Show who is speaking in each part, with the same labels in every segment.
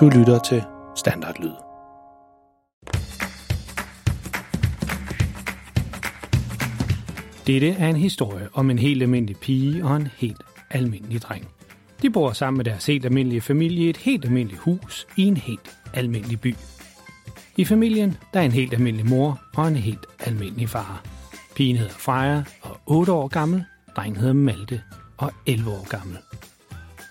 Speaker 1: Du lytter til Standardlyd. Dette er en historie om en helt almindelig pige og en helt almindelig dreng. De bor sammen med deres helt almindelige familie i et helt almindeligt hus i en helt almindelig by. I familien der er en helt almindelig mor og en helt almindelig far. Pigen hedder Freja og er 8 år gammel, drengen hedder Malte og 11 år gammel.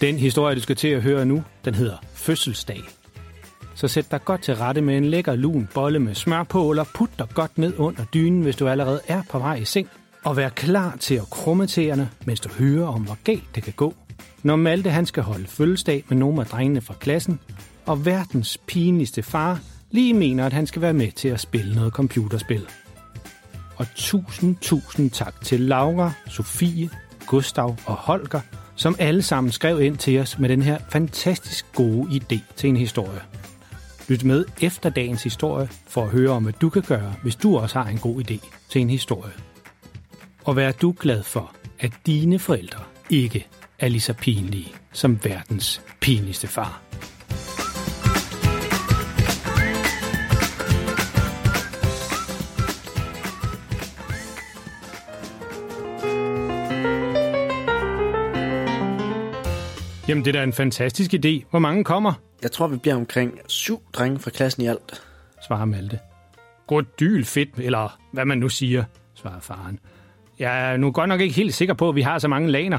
Speaker 1: Den historie, du skal til at høre nu, den hedder Fødselsdag. Så sæt dig godt til rette med en lækker lun bolle med smør på, eller put dig godt ned under dynen, hvis du allerede er på vej i seng. Og vær klar til at krumme tæerne, mens du hører om, hvor galt det kan gå. Når Malte han skal holde fødselsdag med nogle af drengene fra klassen, og verdens pinligste far lige mener, at han skal være med til at spille noget computerspil. Og tusind, tusind tak til Laura, Sofie, Gustav og Holger, som alle sammen skrev ind til os med den her fantastisk gode idé til en historie. Lyt med efter dagens historie for at høre om, hvad du kan gøre, hvis du også har en god idé til en historie. Og vær du glad for, at dine forældre ikke er lige så pinlige som verdens pinligste far. Jamen, det er da en fantastisk idé. Hvor mange kommer?
Speaker 2: Jeg tror, vi bliver omkring syv drenge fra klassen i alt.
Speaker 1: svarer Malte. Godyl fedt, eller hvad man nu siger, svarer faren. Jeg er nu godt nok ikke helt sikker på, at vi har så mange laner.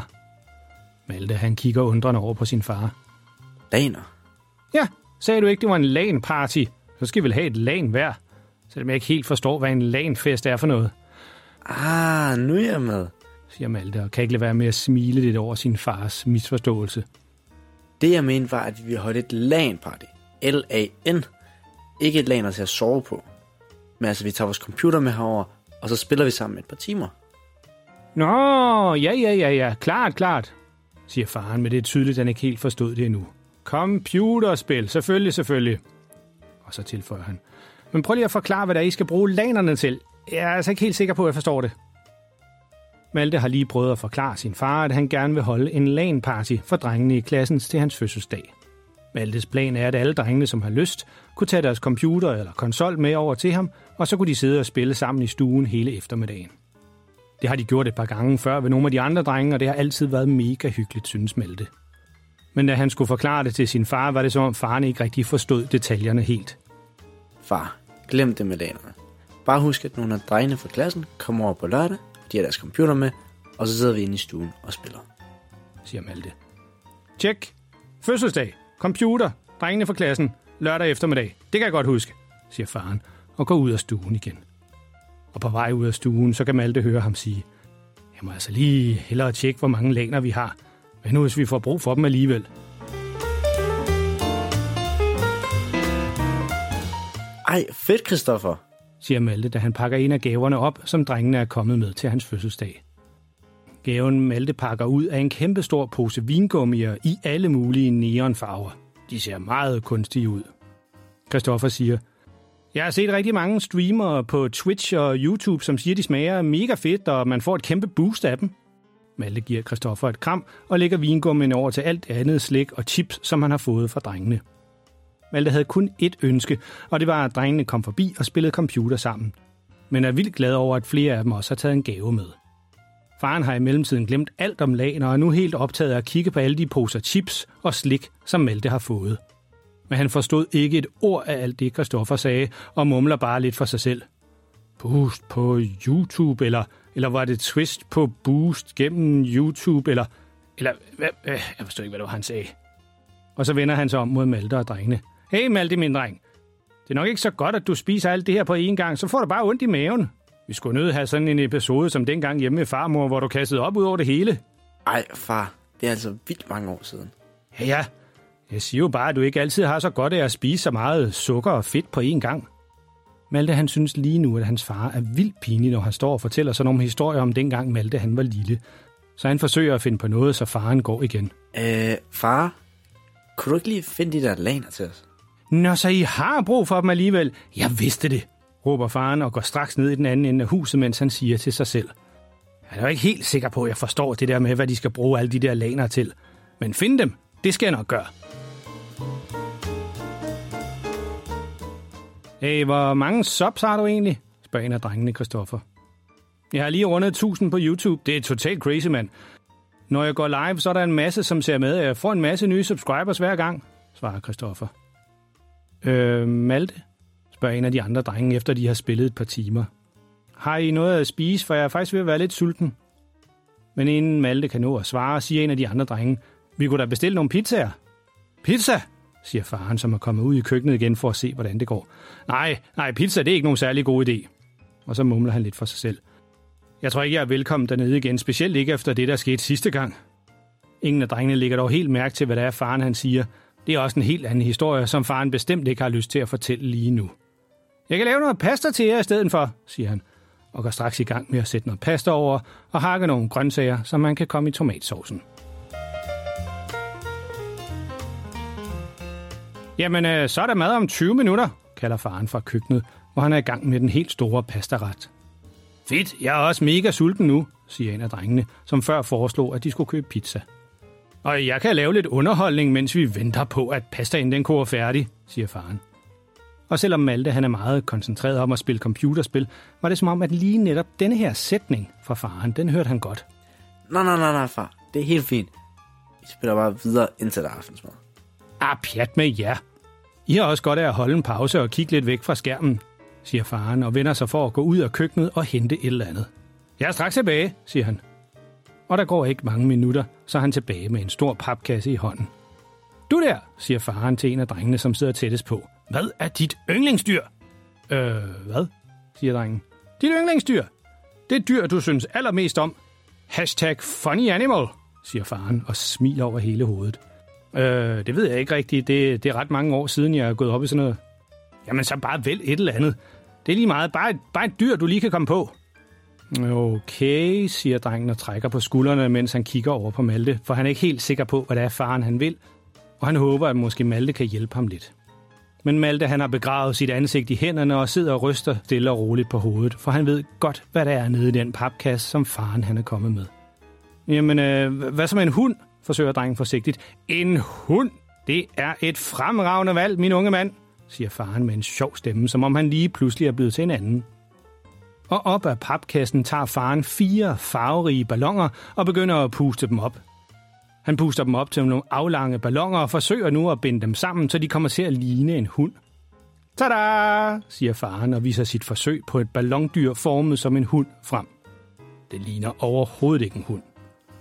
Speaker 1: Malte, han kigger undrende over på sin far.
Speaker 2: Daner.
Speaker 1: Ja, sagde du ikke, det var en LAN-party? Så skal vi vel have et LAN hver. Selvom jeg ikke helt forstår, hvad en LAN-fest er for noget,
Speaker 2: Ah, nu er jeg med.
Speaker 1: siger Malte, og kan ikke lade være med at smile lidt over sin fars misforståelse.
Speaker 2: Det jeg mente var, at vi holdt holde et LAN-party. L-A-N. Ikke et LAN til at sove på. Men altså, vi tager vores computer med herover, og så spiller vi sammen et par timer.
Speaker 1: Nå, ja, ja, ja, ja, klart, klart, siger faren, men det er tydeligt, at han ikke helt forstod det endnu. Computerspil, selvfølgelig, selvfølgelig. Og så tilføjer han. Men prøv lige at forklare, hvad der er, I skal bruge lanerne til. Jeg er altså ikke helt sikker på, at jeg forstår det. Malte har lige prøvet at forklare sin far, at han gerne vil holde en LAN-party for drengene i klassen til hans fødselsdag. Maltes plan er, at alle drengene, som har lyst, kunne tage deres computer eller konsol med over til ham, og så kunne de sidde og spille sammen i stuen hele eftermiddagen. Det har de gjort et par gange før ved nogle af de andre drenge, og det har altid været mega hyggeligt, synes Malte. Men da han skulle forklare det til sin far, var det som om faren ikke rigtig forstod detaljerne helt.
Speaker 2: Far, glem det med lanerne. Bare husk, at nogle af drengene fra klassen kommer over på lørdag, de har deres computer med, og så sidder vi inde i stuen og spiller.
Speaker 1: siger Malte. Tjek. Fødselsdag. Computer. Drengene fra klassen. Lørdag eftermiddag. Det kan jeg godt huske, siger faren og går ud af stuen igen. Og på vej ud af stuen, så kan Malte høre ham sige, jeg må altså lige hellere tjekke, hvor mange laner vi har. Hvad nu, hvis vi får brug for dem alligevel?
Speaker 2: Ej, fedt, Christoffer
Speaker 1: siger Malte, da han pakker en af gaverne op, som drengene er kommet med til hans fødselsdag. Gaven Malte pakker ud af en kæmpestor pose vingummier i alle mulige neonfarver. De ser meget kunstige ud. Christoffer siger, jeg har set rigtig mange streamere på Twitch og YouTube, som siger, de smager mega fedt, og man får et kæmpe boost af dem. Malte giver Christoffer et kram og lægger vingummien over til alt det andet slik og chips, som han har fået fra drengene. Malte havde kun ét ønske, og det var, at drengene kom forbi og spillede computer sammen. Men er vildt glad over, at flere af dem også har taget en gave med. Faren har i mellemtiden glemt alt om lagen og er nu helt optaget af at kigge på alle de poser chips og slik, som Malte har fået. Men han forstod ikke et ord af alt det, Christoffer sagde, og mumler bare lidt for sig selv. Boost på YouTube, eller, eller var det twist på Boost gennem YouTube, eller... Eller, hvad, øh, jeg forstår ikke, hvad det var, han sagde. Og så vender han sig om mod Malte og drengene. Hey Malte, min dreng. Det er nok ikke så godt, at du spiser alt det her på én gang, så får du bare ondt i maven. Vi skulle nødt have sådan en episode som dengang hjemme med farmor, hvor du kastede op ud over det hele.
Speaker 2: Ej, far, det er altså vildt mange år siden.
Speaker 1: Ja, ja. Jeg siger jo bare, at du ikke altid har så godt af at spise så meget sukker og fedt på én gang. Malte han synes lige nu, at hans far er vildt pinlig, når han står og fortæller sådan nogle historier om dengang Malte han var lille. Så han forsøger at finde på noget, så faren går igen.
Speaker 2: Øh, far, kunne du ikke lige finde de der laner til os?
Speaker 1: Nå, så I har brug for dem alligevel. Jeg vidste det, råber faren og går straks ned i den anden ende af huset, mens han siger til sig selv. Jeg er jo ikke helt sikker på, at jeg forstår det der med, hvad de skal bruge alle de der laner til. Men find dem, det skal jeg nok gøre. Hey, hvor mange subs har du egentlig? spørger en af drengene Christoffer. Jeg har lige rundet 1000 på YouTube. Det er totalt crazy, mand. Når jeg går live, så er der en masse, som ser med. Jeg får en masse nye subscribers hver gang, svarer Christoffer. Øh, Malte? spørger en af de andre drenge, efter de har spillet et par timer. Har I noget at spise, for jeg er faktisk ved at være lidt sulten? Men inden Malte kan nå at svare, siger en af de andre drenge, vi kunne da bestille nogle pizzaer. Pizza, siger faren, som er kommet ud i køkkenet igen for at se, hvordan det går. Nej, nej, pizza det er ikke nogen særlig god idé. Og så mumler han lidt for sig selv. Jeg tror ikke, jeg er velkommen dernede igen, specielt ikke efter det, der skete sidste gang. Ingen af drengene lægger dog helt mærke til, hvad der er, faren han siger. Det er også en helt anden historie, som faren bestemt ikke har lyst til at fortælle lige nu. Jeg kan lave noget pasta til jer i stedet for, siger han, og går straks i gang med at sætte noget pasta over og hakke nogle grøntsager, så man kan komme i tomatsaucen. Jamen, øh, så er der mad om 20 minutter, kalder faren fra køkkenet, hvor han er i gang med den helt store pastaret. Fedt, jeg er også mega sulten nu, siger en af drengene, som før foreslog, at de skulle købe pizza. Og jeg kan lave lidt underholdning, mens vi venter på, at pastaen den koger færdig, siger faren. Og selvom Malte han er meget koncentreret om at spille computerspil, var det som om, at lige netop denne her sætning fra faren, den hørte han godt.
Speaker 2: Nej, nej, nej, nej, far. Det er helt fint. Vi spiller bare videre indtil der er aftensmad.
Speaker 1: Ah, pjat med jer. I har også godt af at holde en pause og kigge lidt væk fra skærmen, siger faren og vender sig for at gå ud af køkkenet og hente et eller andet. Jeg er straks tilbage, siger han. Og der går ikke mange minutter, så er han tilbage med en stor papkasse i hånden. Du der, siger faren til en af drengene, som sidder tættest på. Hvad er dit yndlingsdyr? Øh, hvad? siger drengen. Dit yndlingsdyr? Det dyr, du synes allermest om. Hashtag funny animal, siger faren og smiler over hele hovedet. Øh, det ved jeg ikke rigtigt. Det, det er ret mange år siden, jeg er gået op i sådan noget. Jamen, så bare vælg et eller andet. Det er lige meget. Bare et, bare et dyr, du lige kan komme på. Okay, siger drengen og trækker på skuldrene, mens han kigger over på Malte, for han er ikke helt sikker på, hvad det er faren han vil, og han håber, at måske Malte kan hjælpe ham lidt. Men Malte han har begravet sit ansigt i hænderne og sidder og ryster stille og roligt på hovedet, for han ved godt, hvad der er nede i den papkasse, som faren han er kommet med. Jamen, øh, hvad som en hund, forsøger drengen forsigtigt. En hund? Det er et fremragende valg, min unge mand, siger faren med en sjov stemme, som om han lige pludselig er blevet til en anden. Og op af papkassen tager faren fire farverige ballonger og begynder at puste dem op. Han puster dem op til nogle aflange ballonger og forsøger nu at binde dem sammen, så de kommer til at ligne en hund. Tada! siger faren og viser sit forsøg på et ballondyr formet som en hund frem. Det ligner overhovedet ikke en hund.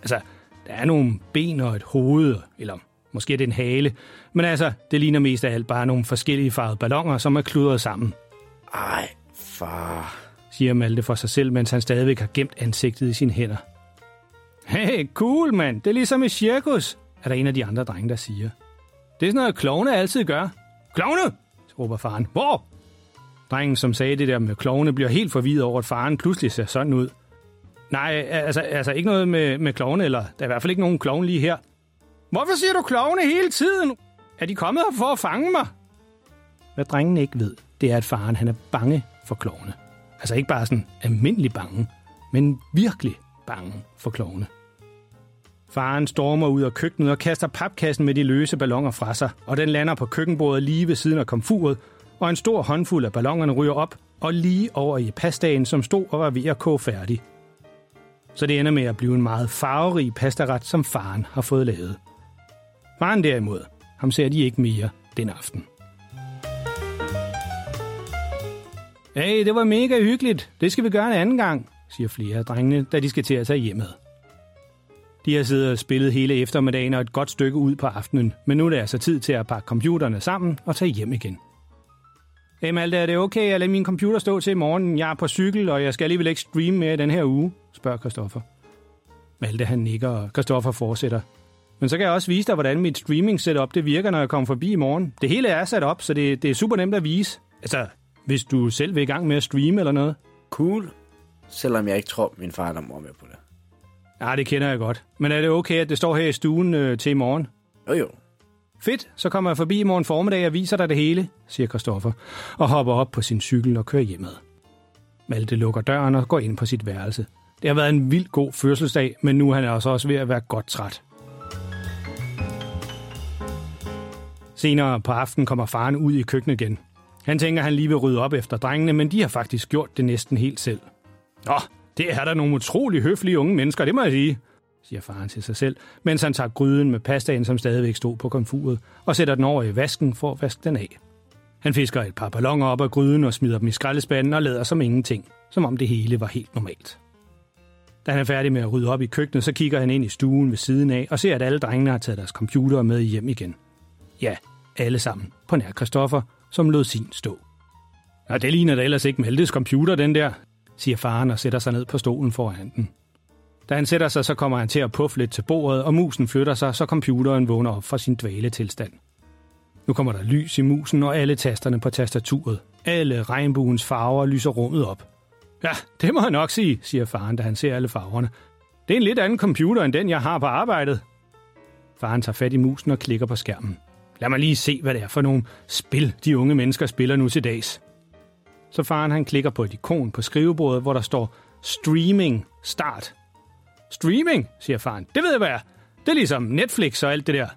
Speaker 1: Altså, der er nogle ben og et hoved, eller måske er det en hale, men altså, det ligner mest af alt bare nogle forskellige farvede ballonger, som er kludret sammen.
Speaker 2: Ej, far,
Speaker 1: siger Malte for sig selv, mens han stadigvæk har gemt ansigtet i sine hænder. Hey, cool, mand. Det er ligesom i cirkus, er der en af de andre drenge, der siger. Det er sådan noget, klovne altid gør. Klovne! råber faren. Hvor? Drengen, som sagde det der med klovne, bliver helt forvirret over, at faren pludselig ser sådan ud. Nej, altså, altså ikke noget med, med klovne, eller der er i hvert fald ikke nogen klovne lige her. Hvorfor siger du klovne hele tiden? Er de kommet her for at fange mig? Hvad drengen ikke ved, det er, at faren han er bange for klovne. Altså ikke bare sådan almindelig bange, men virkelig bange for klovne. Faren stormer ud af køkkenet og kaster papkassen med de løse ballonger fra sig, og den lander på køkkenbordet lige ved siden af komfuret, og en stor håndfuld af ballongerne ryger op og lige over i pastaen, som stod og var ved at koge færdig. Så det ender med at blive en meget farverig pastaret, som faren har fået lavet. Faren derimod, ham ser de ikke mere den aften. Hey, det var mega hyggeligt. Det skal vi gøre en anden gang, siger flere af drengene, da de skal til at tage hjemmet. De har siddet og spillet hele eftermiddagen og et godt stykke ud på aftenen, men nu er det altså tid til at pakke computerne sammen og tage hjem igen. Hey Malte, er det okay at lade min computer stå til i morgen? Jeg er på cykel, og jeg skal alligevel ikke streame mere den her uge, spørger Christoffer. Malte han nikker, og Christoffer fortsætter. Men så kan jeg også vise dig, hvordan mit streaming setup det virker, når jeg kommer forbi i morgen. Det hele er sat op, så det, det er super nemt at vise. Altså, hvis du selv vil i gang med at streame eller noget.
Speaker 2: Cool. Selvom jeg ikke tror, min far er mor med på det.
Speaker 1: Ja, det kender jeg godt. Men er det okay, at det står her i stuen øh, til i morgen?
Speaker 2: Jo jo.
Speaker 1: Fedt, så kommer jeg forbi i morgen formiddag og viser dig det hele, siger Kristoffer, og hopper op på sin cykel og kører hjemad. Malte lukker døren og går ind på sit værelse. Det har været en vild god fødselsdag, men nu er han altså også ved at være godt træt. Senere på aftenen kommer faren ud i køkkenet igen. Han tænker, at han lige vil rydde op efter drengene, men de har faktisk gjort det næsten helt selv. Nå, det er der nogle utrolig høflige unge mennesker, det må jeg sige, siger faren til sig selv, mens han tager gryden med pastaen, som stadigvæk stod på komfuret, og sætter den over i vasken for at vaske den af. Han fisker et par ballonger op af gryden og smider dem i skraldespanden og lader som ingenting, som om det hele var helt normalt. Da han er færdig med at rydde op i køkkenet, så kigger han ind i stuen ved siden af og ser, at alle drengene har taget deres computer med hjem igen. Ja, alle sammen, på nær Christoffer, som lod sin stå. Nå, det ligner da ellers ikke Maltes computer, den der, siger faren og sætter sig ned på stolen foran den. Da han sætter sig, så kommer han til at puffe lidt til bordet, og musen flytter sig, så computeren vågner op fra sin dvaletilstand. Nu kommer der lys i musen og alle tasterne på tastaturet. Alle regnbuens farver lyser rummet op. Ja, det må jeg nok sige, siger faren, da han ser alle farverne. Det er en lidt anden computer end den, jeg har på arbejdet. Faren tager fat i musen og klikker på skærmen. Lad mig lige se, hvad det er for nogle spil, de unge mennesker spiller nu til dags. Så faren han klikker på et ikon på skrivebordet, hvor der står Streaming Start. Streaming, siger faren. Det ved jeg, hvad er. Det er ligesom Netflix og alt det der.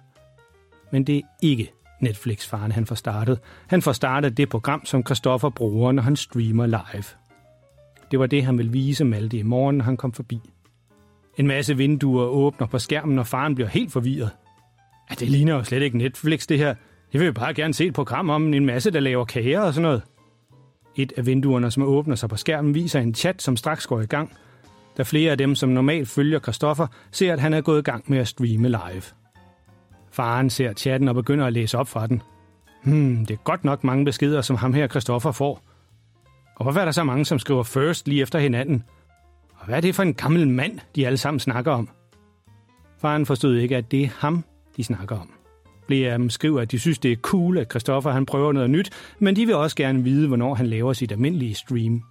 Speaker 1: Men det er ikke Netflix, faren han får startet. Han får startet det program, som Christoffer bruger, når han streamer live. Det var det, han ville vise Malte i morgen, når han kom forbi. En masse vinduer åbner på skærmen, og faren bliver helt forvirret. Ja, det ligner jo slet ikke Netflix, det her. Jeg vil jo bare gerne se et program om en masse, der laver kager og sådan noget. Et af vinduerne, som åbner sig på skærmen, viser en chat, som straks går i gang. Da flere af dem, som normalt følger Kristoffer, ser, at han er gået i gang med at streame live. Faren ser chatten og begynder at læse op fra den. Hmm, det er godt nok mange beskeder, som ham her Kristoffer får. Og hvorfor er der så mange, som skriver first lige efter hinanden? Og hvad er det for en gammel mand, de alle sammen snakker om? Faren forstod ikke, at det er ham, de snakker om. Flere af dem skriver, at de synes, det er cool, at Christoffer han prøver noget nyt, men de vil også gerne vide, hvornår han laver sit almindelige stream.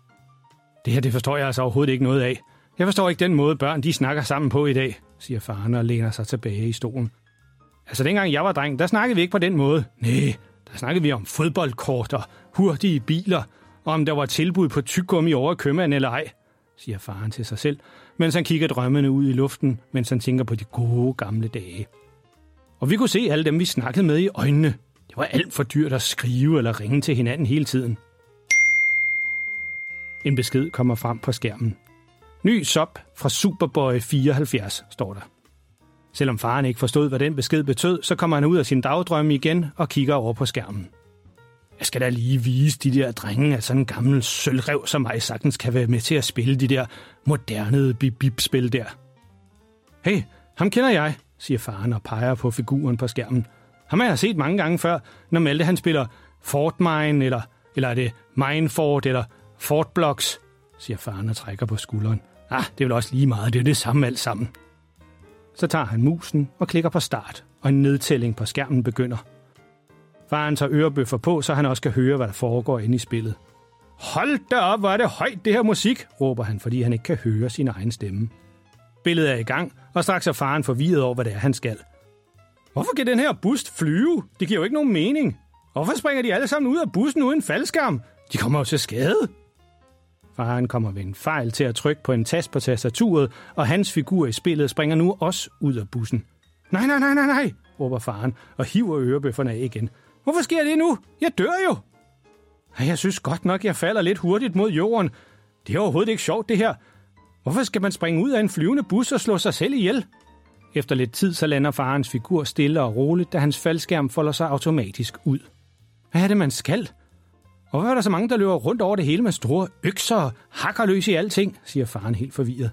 Speaker 1: Det her, det forstår jeg altså overhovedet ikke noget af. Jeg forstår ikke den måde, børn de snakker sammen på i dag, siger faren og læner sig tilbage i stolen. Altså, dengang jeg var dreng, der snakkede vi ikke på den måde. Nej, der snakkede vi om fodboldkort og hurtige biler, og om der var tilbud på tyggegummi over købmanden eller ej, siger faren til sig selv, mens han kigger drømmende ud i luften, mens han tænker på de gode gamle dage. Og vi kunne se alle dem, vi snakkede med i øjnene. Det var alt for dyrt at skrive eller ringe til hinanden hele tiden. En besked kommer frem på skærmen. Ny sop fra Superboy 74, står der. Selvom faren ikke forstod, hvad den besked betød, så kommer han ud af sin dagdrømme igen og kigger over på skærmen. Jeg skal da lige vise de der drenge, at sådan en gammel sølvrev som mig sagtens kan være med til at spille de der moderne bip-bip-spil der. Hey, ham kender jeg, siger faren og peger på figuren på skærmen. Ham har jeg set mange gange før, når Malte han spiller Fort Mine, eller, eller er det Minefort, eller Fort Blocks, siger faren og trækker på skulderen. Ah, det er vel også lige meget, det er det samme alt sammen. Så tager han musen og klikker på start, og en nedtælling på skærmen begynder. Faren tager ørebøffer på, så han også kan høre, hvad der foregår inde i spillet. Hold da op, hvor er det højt, det her musik, råber han, fordi han ikke kan høre sin egen stemme. Billedet er i gang, og straks er faren forvirret over, hvad det er, han skal. Hvorfor kan den her bus flyve? Det giver jo ikke nogen mening. Hvorfor springer de alle sammen ud af bussen uden faldskærm? De kommer jo til skade. Faren kommer ved en fejl til at trykke på en tast på tastaturet, og hans figur i spillet springer nu også ud af bussen. Nej, nej, nej, nej, nej, råber faren og hiver ørebøfferne af igen. Hvorfor sker det nu? Jeg dør jo! Jeg synes godt nok, jeg falder lidt hurtigt mod jorden. Det er overhovedet ikke sjovt, det her. Hvorfor skal man springe ud af en flyvende bus og slå sig selv ihjel? Efter lidt tid, så lander farens figur stille og roligt, da hans faldskærm folder sig automatisk ud. Hvad er det, man skal? Og hvorfor er der så mange, der løber rundt over det hele med store økser og hakker løs i alting, siger faren helt forvirret.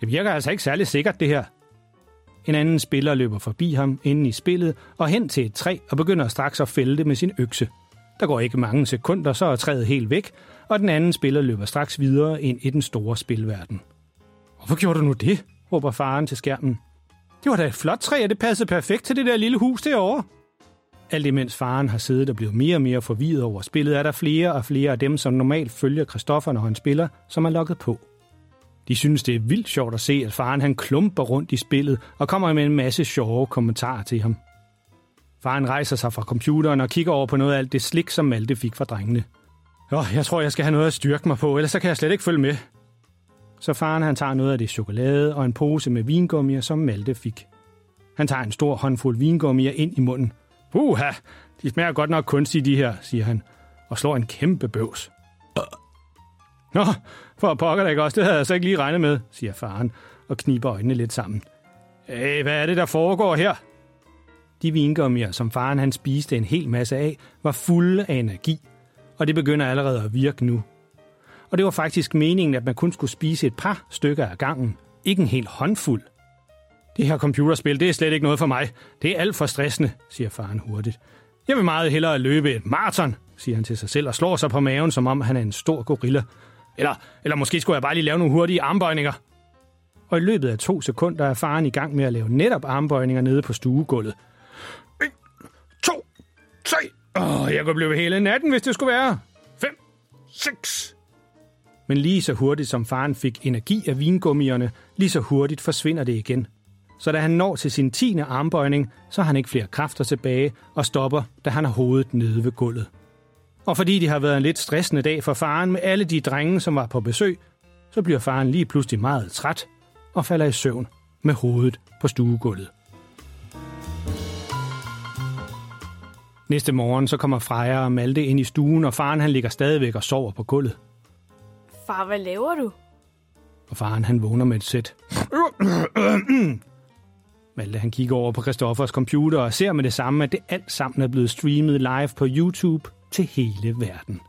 Speaker 1: Det virker altså ikke særlig sikkert, det her. En anden spiller løber forbi ham inde i spillet og hen til et træ og begynder straks at fælde det med sin økse. Der går ikke mange sekunder, så er træet helt væk, og den anden spiller løber straks videre ind i den store spilverden. Hvorfor gjorde du nu det? råber faren til skærmen. Det var da et flot træ, og det passede perfekt til det der lille hus derovre. Alt imens faren har siddet og blevet mere og mere forvirret over spillet, er der flere og flere af dem, som normalt følger Kristoffer, når han spiller, som er lukket på. De synes, det er vildt sjovt at se, at faren han klumper rundt i spillet og kommer med en masse sjove kommentarer til ham. Faren rejser sig fra computeren og kigger over på noget af alt det slik, som Malte fik fra drengene. Åh, jeg tror, jeg skal have noget at styrke mig på, ellers så kan jeg slet ikke følge med. Så faren han tager noget af det chokolade og en pose med vingummier, som Malte fik. Han tager en stor håndfuld vingummier ind i munden. Uha, de smager godt nok kunstigt de her, siger han, og slår en kæmpe bøvs. Nå, for pokker da ikke også, det havde jeg så ikke lige regnet med, siger faren og kniber øjnene lidt sammen. Hey, hvad er det, der foregår her? De vingummier, som faren han spiste en hel masse af, var fulde af energi, og det begynder allerede at virke nu. Og det var faktisk meningen, at man kun skulle spise et par stykker af gangen, ikke en hel håndfuld. Det her computerspil, det er slet ikke noget for mig. Det er alt for stressende, siger faren hurtigt. Jeg vil meget hellere løbe et maraton, siger han til sig selv og slår sig på maven, som om han er en stor gorilla. Eller, eller måske skulle jeg bare lige lave nogle hurtige armbøjninger. Og i løbet af to sekunder er faren i gang med at lave netop armbøjninger nede på stuegulvet. 1, 2, 3. Åh, jeg kunne blive hele natten, hvis det skulle være. 5, 6. Men lige så hurtigt som faren fik energi af vingummierne, lige så hurtigt forsvinder det igen. Så da han når til sin tiende armbøjning, så har han ikke flere kræfter tilbage og stopper, da han har hovedet nede ved gulvet. Og fordi det har været en lidt stressende dag for faren med alle de drenge, som var på besøg, så bliver faren lige pludselig meget træt og falder i søvn med hovedet på stuegulvet. Næste morgen så kommer Freja og Malte ind i stuen, og faren han ligger stadigvæk og sover på gulvet.
Speaker 3: Far, hvad laver du?
Speaker 1: Og faren han vågner med et sæt. Malte han kigger over på Christoffers computer og ser med det samme, at det alt sammen er blevet streamet live på YouTube til hele verden.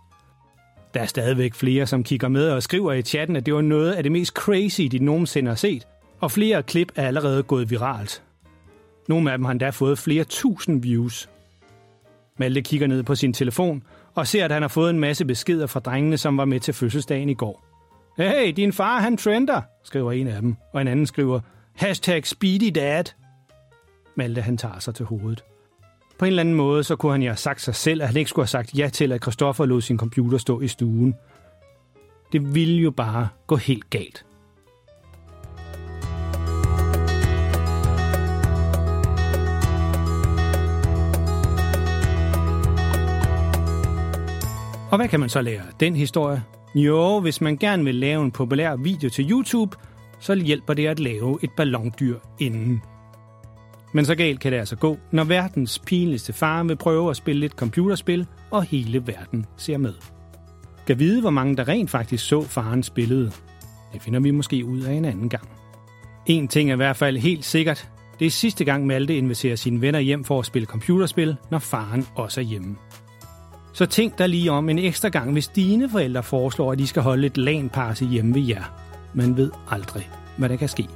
Speaker 1: Der er stadigvæk flere, som kigger med og skriver i chatten, at det var noget af det mest crazy, de nogensinde har set, og flere klip er allerede gået viralt. Nogle af dem har endda fået flere tusind views. Malte kigger ned på sin telefon og ser, at han har fået en masse beskeder fra drengene, som var med til fødselsdagen i går. Hey, din far han trender, skriver en af dem, og en anden skriver, hashtag speedy dad. Malte han tager sig til hovedet. På en eller anden måde, så kunne han jo have sagt sig selv, at han ikke skulle have sagt ja til, at Christoffer lod sin computer stå i stuen. Det ville jo bare gå helt galt. Og hvad kan man så lære af den historie? Jo, hvis man gerne vil lave en populær video til YouTube, så hjælper det at lave et ballondyr inden. Men så galt kan det altså gå, når verdens pinligste far vil prøve at spille et computerspil, og hele verden ser med. Kan vide, hvor mange der rent faktisk så faren spillede. Det finder vi måske ud af en anden gang. En ting er i hvert fald helt sikkert. Det er sidste gang Malte inviterer sine venner hjem for at spille computerspil, når faren også er hjemme. Så tænk dig lige om en ekstra gang, hvis dine forældre foreslår, at de skal holde et LAN-party hjemme ved jer. Man ved aldrig, hvad der kan ske.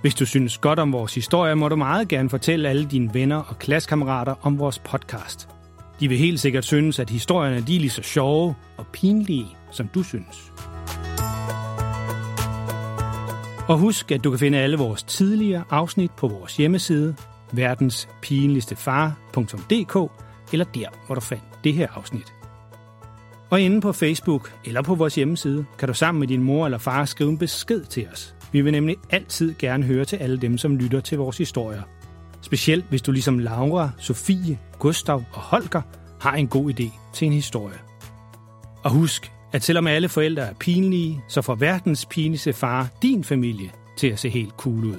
Speaker 1: Hvis du synes godt om vores historie, må du meget gerne fortælle alle dine venner og klassekammerater om vores podcast. De vil helt sikkert synes, at historierne de er lige så sjove og pinlige, som du synes. Og husk, at du kan finde alle vores tidligere afsnit på vores hjemmeside, verdens pinligste far.dk eller der, hvor du fandt det her afsnit. Og inde på Facebook eller på vores hjemmeside, kan du sammen med din mor eller far skrive en besked til os. Vi vil nemlig altid gerne høre til alle dem, som lytter til vores historier. Specielt hvis du ligesom Laura, Sofie, Gustav og Holger har en god idé til en historie. Og husk, at selvom alle forældre er pinlige, så får verdens pinligste far din familie til at se helt cool ud.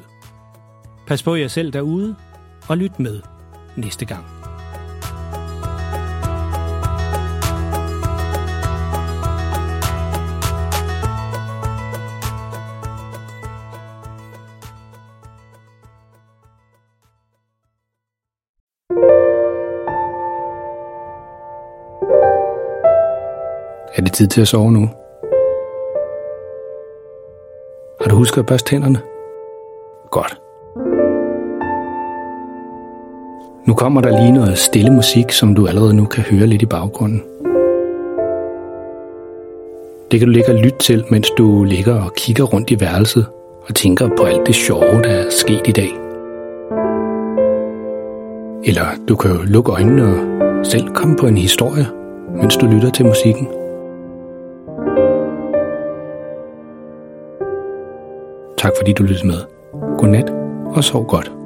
Speaker 1: Pas på jer selv derude, og lyt med næste gang. Er det tid til at sove nu? Har du husket at børste tænderne? Godt. Nu kommer der lige noget stille musik, som du allerede nu kan høre lidt i baggrunden. Det kan du ligge og lytte til, mens du ligger og kigger rundt i værelset, og tænker på alt det sjove, der er sket i dag. Eller du kan jo lukke øjnene og selv komme på en historie, mens du lytter til musikken. Tak fordi du lyttede med. Godnat og sov godt.